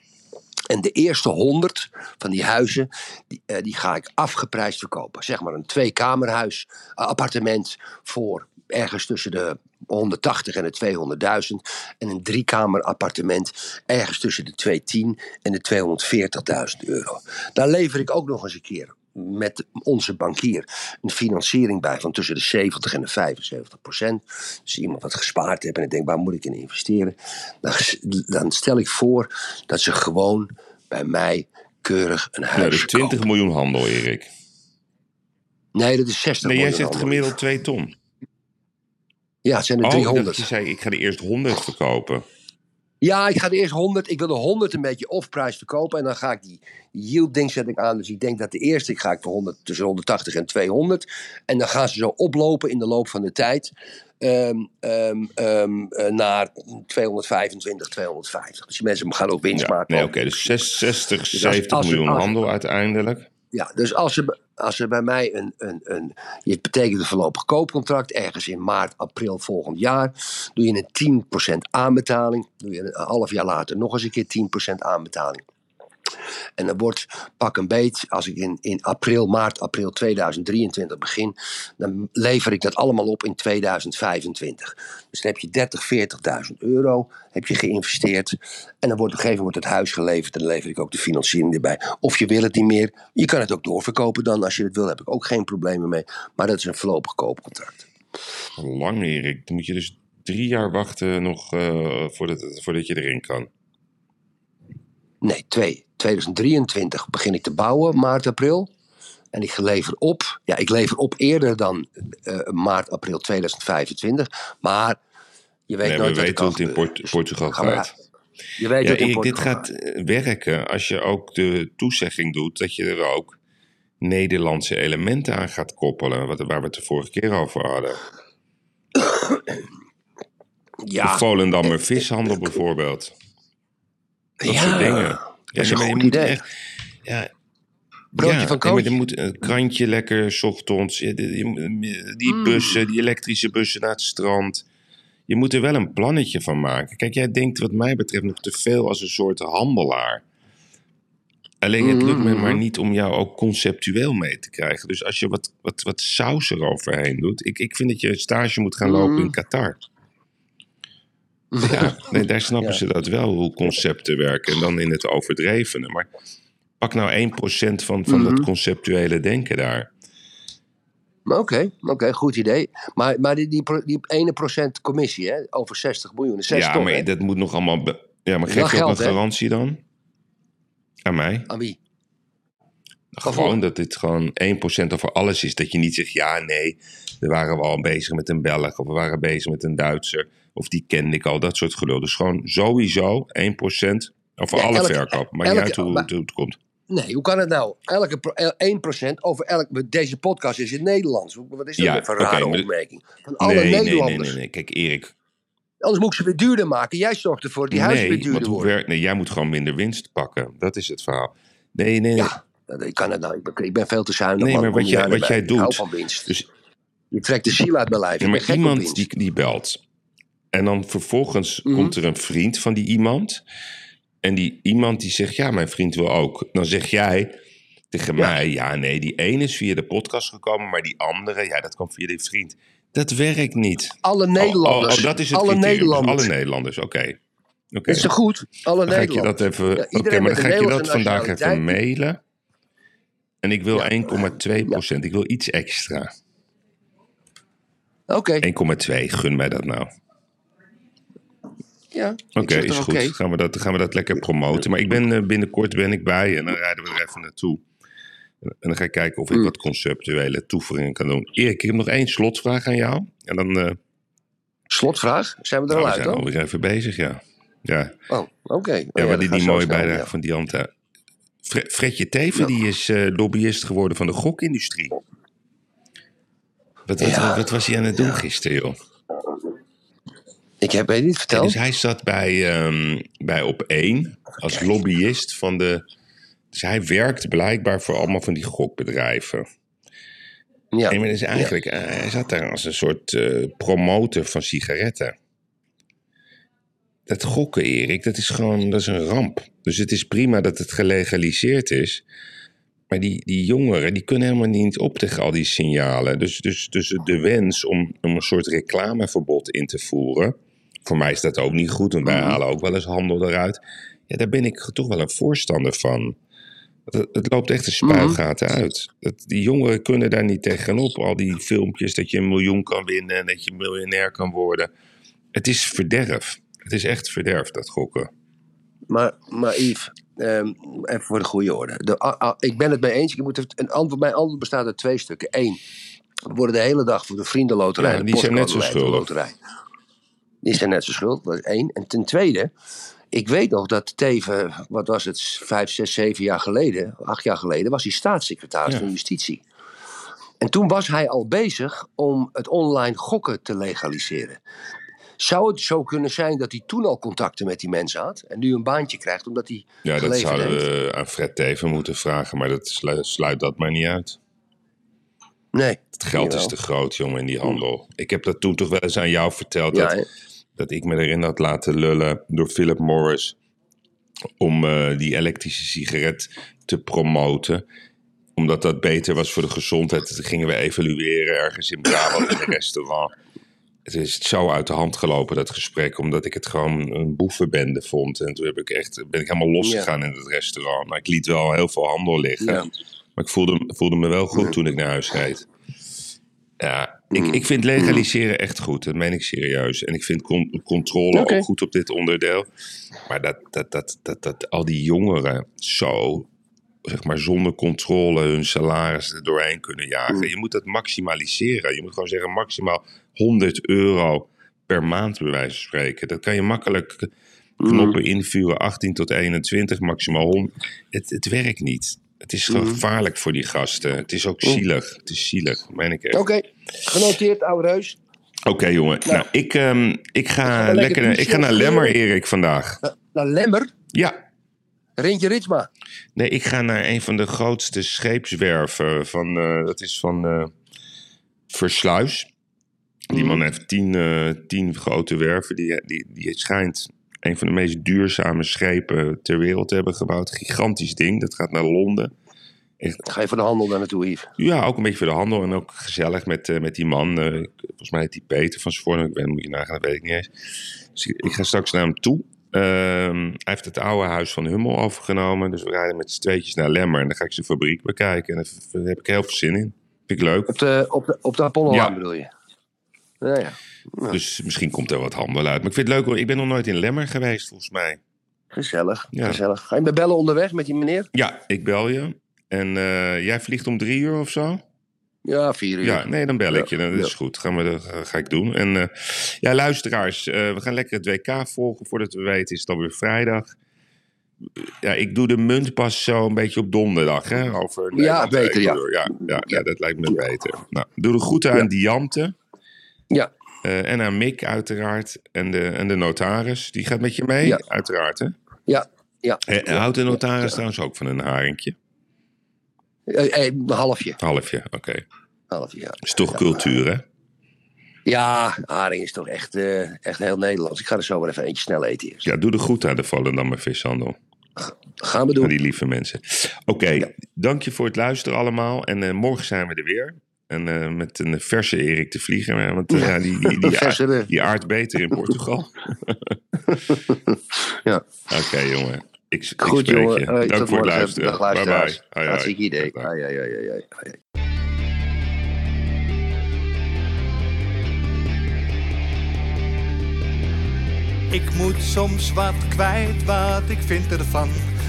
Speaker 1: En de eerste 100 van die huizen, die, eh, die ga ik afgeprijsd verkopen. Zeg maar een tweekamerhuis, eh, appartement voor ergens tussen de 180 en de 200.000. En een driekamer appartement ergens tussen de 210 en de 240.000 euro. Daar lever ik ook nog eens een keer met onze bankier een financiering bij van tussen de 70 en de 75 procent. Dus iemand wat gespaard heeft en ik denk, waar moet ik in investeren? Dan, dan stel ik voor dat ze gewoon bij mij keurig een huis
Speaker 2: is 20
Speaker 1: kopen.
Speaker 2: miljoen handel, Erik.
Speaker 1: Nee, dat is 60
Speaker 2: Nee, jij
Speaker 1: miljoen
Speaker 2: zegt gemiddeld 2 ton.
Speaker 1: Ja, het zijn er
Speaker 2: Oh,
Speaker 1: 300.
Speaker 2: dat je zei, ik ga de eerst 100 verkopen.
Speaker 1: Ja, ik ga de eerst 100. Ik wil de 100 een beetje off-prijs verkopen. En dan ga ik die yield ding zet ik aan. Dus ik denk dat de eerste ik ga ik voor 100, tussen 180 en 200. En dan gaan ze zo oplopen in de loop van de tijd. ehm, ehm, eh, naar 225, 250. Dus die mensen gaan ook winst
Speaker 2: Ja,
Speaker 1: maken.
Speaker 2: nee, oké, dus 6, 60,
Speaker 1: als-
Speaker 2: 70
Speaker 1: als-
Speaker 2: miljoen handel uiteindelijk.
Speaker 1: Ja, dus als ze, als ze bij mij een, een, een. Je betekent een voorlopig koopcontract ergens in maart, april volgend jaar. Doe je een 10% aanbetaling. Doe je een half jaar later nog eens een keer 10% aanbetaling. En dan wordt pak een beet, als ik in, in april, maart, april 2023 begin, dan lever ik dat allemaal op in 2025. Dus dan heb je 30, 40.000 euro heb je geïnvesteerd. En dan wordt op een gegeven moment het huis geleverd en dan lever ik ook de financiering erbij. Of je wil het niet meer, je kan het ook doorverkopen dan. Als je het wil, heb ik ook geen problemen mee. Maar dat is een voorlopig koopcontract.
Speaker 2: Lang, Erik. Dan moet je dus drie jaar wachten nog eh, voordat, voordat je erin kan.
Speaker 1: Nee, twee. 2023 begin ik te bouwen, maart, april. En ik lever op. Ja, ik lever op eerder dan eh, maart, april 2025. Maar je weet
Speaker 2: Nee, we
Speaker 1: nooit er
Speaker 2: weten hoe het in. Port- Portugal gaat.
Speaker 1: Je weet
Speaker 2: Ja,
Speaker 1: dat
Speaker 2: Erik, dit gaat eh, werken als je ook de toezegging doet dat je er ook Nederlandse elementen aan gaat koppelen. Wat, waar we het de vorige keer over hadden. De
Speaker 1: Ja,
Speaker 2: Volendammer vishandel bijvoorbeeld. Dat
Speaker 1: ja.
Speaker 2: soort dingen. Ja,
Speaker 1: is een
Speaker 2: maar je
Speaker 1: goed idee.
Speaker 2: echt. Ja,
Speaker 1: broodje
Speaker 2: ja,
Speaker 1: van
Speaker 2: er moet een krantje lekker, 's ochtends. Ja, die,
Speaker 1: Mm.
Speaker 2: bussen, die elektrische bussen naar het strand. Je moet er wel een plannetje van maken. Kijk, jij denkt wat mij betreft nog te veel als een soort handelaar. Alleen het lukt me
Speaker 1: Mhm.
Speaker 2: maar niet om jou ook conceptueel mee te krijgen. Dus als je wat, wat, wat saus eroverheen doet. Ik, ik vind dat je een stage moet gaan lopen
Speaker 1: Mhm.
Speaker 2: in Qatar. Ja, nee, daar snappen
Speaker 1: Ja.
Speaker 2: ze dat wel, hoe concepten werken. En dan in het overdrevene. Maar pak nou 1% van, van dat
Speaker 1: Mhm.
Speaker 2: conceptuele denken daar.
Speaker 1: Oké, oké, goed idee. Maar, maar die, die, die ene procent commissie, hè, over 60 miljoen, is 6
Speaker 2: ja,
Speaker 1: ton,
Speaker 2: maar
Speaker 1: hè?
Speaker 2: dat moet nog allemaal... ja, maar geef je ook een
Speaker 1: hè?
Speaker 2: garantie dan? Aan mij?
Speaker 1: Aan wie?
Speaker 2: Gewoon
Speaker 1: Waarvoor?
Speaker 2: dat dit gewoon 1% over alles is. Dat je niet zegt, ja, nee, we waren al bezig met een Belg. Of we waren bezig met een Duitser. Of die kende ik al, dat soort gelul. Dus gewoon sowieso 1% over
Speaker 1: Ja,
Speaker 2: alle
Speaker 1: elke-
Speaker 2: verkoop. Maar
Speaker 1: elke-
Speaker 2: niet uit hoe,
Speaker 1: maar-
Speaker 2: het- hoe het komt.
Speaker 1: Nee, hoe kan het nou? Elke pro- el- 1% over elk... Deze podcast is in het Nederlands. Wat is dat
Speaker 2: Ja,
Speaker 1: voor een
Speaker 2: oké,
Speaker 1: rare opmerking? Van alle
Speaker 2: nee, nee, nee,
Speaker 1: Nederlanders.
Speaker 2: nee, nee. Kijk, Erik.
Speaker 1: Anders moet ik ze weer duurder maken. Jij zorgt ervoor dat die huizen weer duurder worden.
Speaker 2: werkt... Nee, jij moet gewoon minder winst pakken. Dat is het verhaal. Nee, nee, nee.
Speaker 1: Ja, ik kan het nou. Ik ben, ik ben veel te zuinig.
Speaker 2: Nee, maar wat jij- wat jij doet-. Dus
Speaker 1: Je trekt de ziel uit mijn lijf.
Speaker 2: Ja, maar iemand die, die belt. En dan vervolgens
Speaker 1: Mhm.
Speaker 2: komt er een vriend van die iemand. En die iemand die zegt, ja, mijn vriend wil ook. Dan zeg jij tegen
Speaker 1: Ja.
Speaker 2: mij, ja, nee, die ene is via de podcast gekomen, maar die andere, ja, dat kwam via die vriend. Dat werkt niet.
Speaker 1: Alle
Speaker 2: Oh,
Speaker 1: Nederlanders.
Speaker 2: Oh, oh, dat is het
Speaker 1: alle
Speaker 2: criterium. Dus
Speaker 1: Nederlanders.
Speaker 2: Alle Nederlanders, oké. Oké.
Speaker 1: Is toch goed? Alle
Speaker 2: Dan ga ik je
Speaker 1: Nederlanders.
Speaker 2: dat even.
Speaker 1: Ja,
Speaker 2: Oké, maar dan ga ik je dat vandaag even mailen. En ik wil
Speaker 1: Ja.
Speaker 2: 1,2 procent. Ik wil iets extra.
Speaker 1: Oké,
Speaker 2: 1,2. Gun mij dat nou.
Speaker 1: ja.
Speaker 2: Oké, is goed.
Speaker 1: oké.
Speaker 2: Gaan, we dat, gaan we dat lekker promoten. Maar ik ben eh, binnenkort ben ik bij en dan rijden we er even naartoe. En dan ga ik kijken of ik
Speaker 1: Mm.
Speaker 2: wat conceptuele toevoegingen kan doen. Erik, ik heb nog één slotvraag aan jou. En dan eh
Speaker 1: Slotvraag? Zijn we er
Speaker 2: nou,
Speaker 1: al
Speaker 2: we
Speaker 1: uit
Speaker 2: zijn
Speaker 1: dan?
Speaker 2: alweer even bezig, ja. Ja,
Speaker 1: Oh, oké.
Speaker 2: ja,
Speaker 1: Oh,
Speaker 2: maar
Speaker 1: dat
Speaker 2: die, mooie bijdrage
Speaker 1: ja.
Speaker 2: van Dianta. Fre- Fredje Teven,
Speaker 1: Ja.
Speaker 2: die is eh, lobbyist geworden van de gokindustrie. Wat, wat,
Speaker 1: Ja.
Speaker 2: wat was hij aan het doen gisteren, joh?
Speaker 1: Ik heb het niet
Speaker 2: Ja,
Speaker 1: verteld.
Speaker 2: dus hij zat bij, ehm, bij op één als lobbyist van de. Dus hij werkt blijkbaar voor allemaal van die gokbedrijven.
Speaker 1: Ja.
Speaker 2: En dus eigenlijk, eh, hij zat daar als een soort eh, promotor van sigaretten. Dat gokken, Erik, dat is gewoon dat is een ramp. Dus het is prima dat het gelegaliseerd is. Maar die, die jongeren die kunnen helemaal niet op tegen al die signalen. Dus, dus, dus de wens om, om een soort reclameverbod in te voeren. Voor mij is dat ook niet goed, want wij
Speaker 1: Mhm.
Speaker 2: halen ook wel eens handel eruit. Ja, daar ben ik toch wel een voorstander van. Het, het loopt echt de spuigaten uit. Dat, die jongeren kunnen daar niet tegenop. Al die filmpjes dat je een miljoen kan winnen en dat je miljonair kan worden. Het is verderf. Het is echt verderf, dat gokken.
Speaker 1: Maar, maar Yves, ehm, even voor de goede orde. De, a- a- ik ben het mee eens. Ik moet even- een antwoord, mijn antwoord bestaat uit twee stukken. Eén, we worden de hele dag voor de vriendenloterij.
Speaker 2: Ja,
Speaker 1: de
Speaker 2: die zijn net zo schuldig.
Speaker 1: Die zijn net zo schuldig, dat is één. En ten tweede, ik weet nog dat Teven, wat was het, vijf, zes, zeven jaar geleden, acht jaar geleden, was hij staatssecretaris
Speaker 2: Ja.
Speaker 1: van Justitie. En toen was hij al bezig om het online gokken te legaliseren. Zou het zo kunnen zijn dat hij toen al contacten met die mensen had en nu een baantje krijgt omdat hij
Speaker 2: Ja, dat zouden
Speaker 1: heeft?
Speaker 2: we aan Fred Teven moeten vragen, maar dat slu- sluit dat maar niet uit.
Speaker 1: Nee.
Speaker 2: Het geld is te groot, jongen, in die handel. Ik heb dat toen toch wel eens aan jou verteld.
Speaker 1: Ja,
Speaker 2: dat, dat ik me erin had laten lullen door Philip Morris. Om eh, die elektrische sigaret te promoten. Omdat dat beter was voor de gezondheid. Toen gingen we evalueren ergens in Brabant in een restaurant. Het is zo uit de hand gelopen, dat gesprek. Omdat ik het gewoon een boevenbende vond. En toen heb ik echt, ben ik helemaal losgegaan in het restaurant. Maar ik liet wel heel veel handel liggen.
Speaker 1: Ja.
Speaker 2: Maar ik voelde, voelde me wel goed toen ik naar huis reed. Ja, ik,
Speaker 1: Mm.
Speaker 2: ik vind legaliseren echt goed. Dat meen ik serieus. En ik vind con- controle ook goed op dit onderdeel. Maar dat, dat, dat, dat, dat al die jongeren zo, zeg maar, zonder controle hun salaris er doorheen kunnen jagen.
Speaker 1: Mm.
Speaker 2: Je moet dat maximaliseren. Je moet gewoon zeggen maximaal 100 euro per maand, bij wijze van spreken. Dat kan je makkelijk
Speaker 1: Mm.
Speaker 2: knoppen invuren, 18 tot 21, maximaal 100. Het, het werkt niet. Het is
Speaker 1: Mm.
Speaker 2: gevaarlijk voor die gasten. Het is ook zielig. Het is zielig, meen ik echt.
Speaker 1: Oké, genoteerd, oude reus.
Speaker 2: Oké, jongen. Nou, ik, ehm, ik, ga lekker,
Speaker 1: lekker
Speaker 2: ik ga naar Lemmer. Erik, vandaag.
Speaker 1: Naar Nou, Lemmer,
Speaker 2: Ja.
Speaker 1: Rintje Ritsma.
Speaker 2: Nee, ik ga naar een van de grootste scheepswerven. Van, eh, dat is van eh, Versluis. Die
Speaker 1: Mhm.
Speaker 2: man heeft tien, eh, tien grote werven. Die, die, die schijnt een van de meest duurzame schepen ter wereld te hebben gebouwd. Gigantisch ding. Dat gaat naar Londen.
Speaker 1: Ga je voor de handel daar naartoe, Yves?
Speaker 2: Ja, ook een beetje voor de handel en ook gezellig met, eh, met die man. eh, volgens mij heet die Peter van Zwoorden. Ik weet, moet je nagaan, dat weet ik niet eens. Dus ik, ik ga straks naar hem toe. Ehm, hij heeft het oude huis van Hummel overgenomen. Dus we rijden met z'n tweetjes naar Lemmer. En dan ga ik zijn fabriek bekijken. En daar heb ik heel veel zin in. Vind ik leuk.
Speaker 1: Op de, op de, op de Apollo
Speaker 2: Ja.
Speaker 1: bedoel je? Nou ja,
Speaker 2: Dus misschien komt er wat handel uit. Maar ik vind het leuk hoor. Ik ben nog nooit in Lemmer geweest, volgens mij.
Speaker 1: gezellig.
Speaker 2: Ja.
Speaker 1: gezellig. Ga je me bellen onderweg met die meneer?
Speaker 2: Ja, ik bel je. En eh, jij vliegt om drie uur of zo?
Speaker 1: Ja, vier uur.
Speaker 2: Ja, nee, dan bel ik je.
Speaker 1: Ja,
Speaker 2: Dat is
Speaker 1: ja.
Speaker 2: goed. Gaan we, dat ga ik doen. En eh, ja, luisteraars, eh, we gaan lekker het WK volgen. Voordat we weten is het alweer vrijdag. ja, ik doe de munt pas zo een beetje op donderdag. Hè, over Nederland,
Speaker 1: beter, ja.
Speaker 2: Ja, ja, ja, dat lijkt me beter. Nou, doe de groeten aan Diante.
Speaker 1: Ja,
Speaker 2: eh, en aan Mick uiteraard. En de, en de notaris. Die gaat met je mee,
Speaker 1: Ja.
Speaker 2: uiteraard. Hè?
Speaker 1: ja, ja.
Speaker 2: Eh, houdt de notaris trouwens ook van een haringje?
Speaker 1: Eh, eh, een halfje.
Speaker 2: Halfje, oké.
Speaker 1: halfje ja.
Speaker 2: Is toch cultuur, hè?
Speaker 1: ja, haring is toch echt, echt heel Nederlands. Ik ga er zo maar even eentje snel eten eerst.
Speaker 2: Ja, doe de groeten aan de Volendammer vishandel.
Speaker 1: Gaan we
Speaker 2: Aan
Speaker 1: doen.
Speaker 2: die lieve mensen. Oké,
Speaker 1: Ja.
Speaker 2: dank je voor het luisteren allemaal. En morgen zijn we er weer. En eh, met een verse Erik de Vlieger. hè, Want eh, ja, die, die, die,
Speaker 1: Verse,
Speaker 2: aard- die aardt beter in Portugal.
Speaker 1: Ja.
Speaker 2: Oké, jongen. Ik, ik
Speaker 1: Goed,
Speaker 2: spreek
Speaker 1: jongen.
Speaker 2: je.
Speaker 1: Eh,
Speaker 2: Dank
Speaker 1: tot
Speaker 2: voor het luisteren.
Speaker 1: Dag,
Speaker 2: Bye bye.
Speaker 1: Hartstikke idee.
Speaker 2: Dag.
Speaker 1: Ai, ai, ai, ai, ai, ai.
Speaker 4: Ik moet soms wat kwijt, wat ik vind ervan.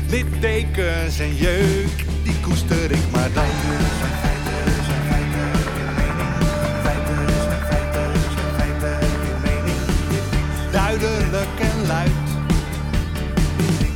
Speaker 4: Littekens en jeuk, die koester ik maar dan.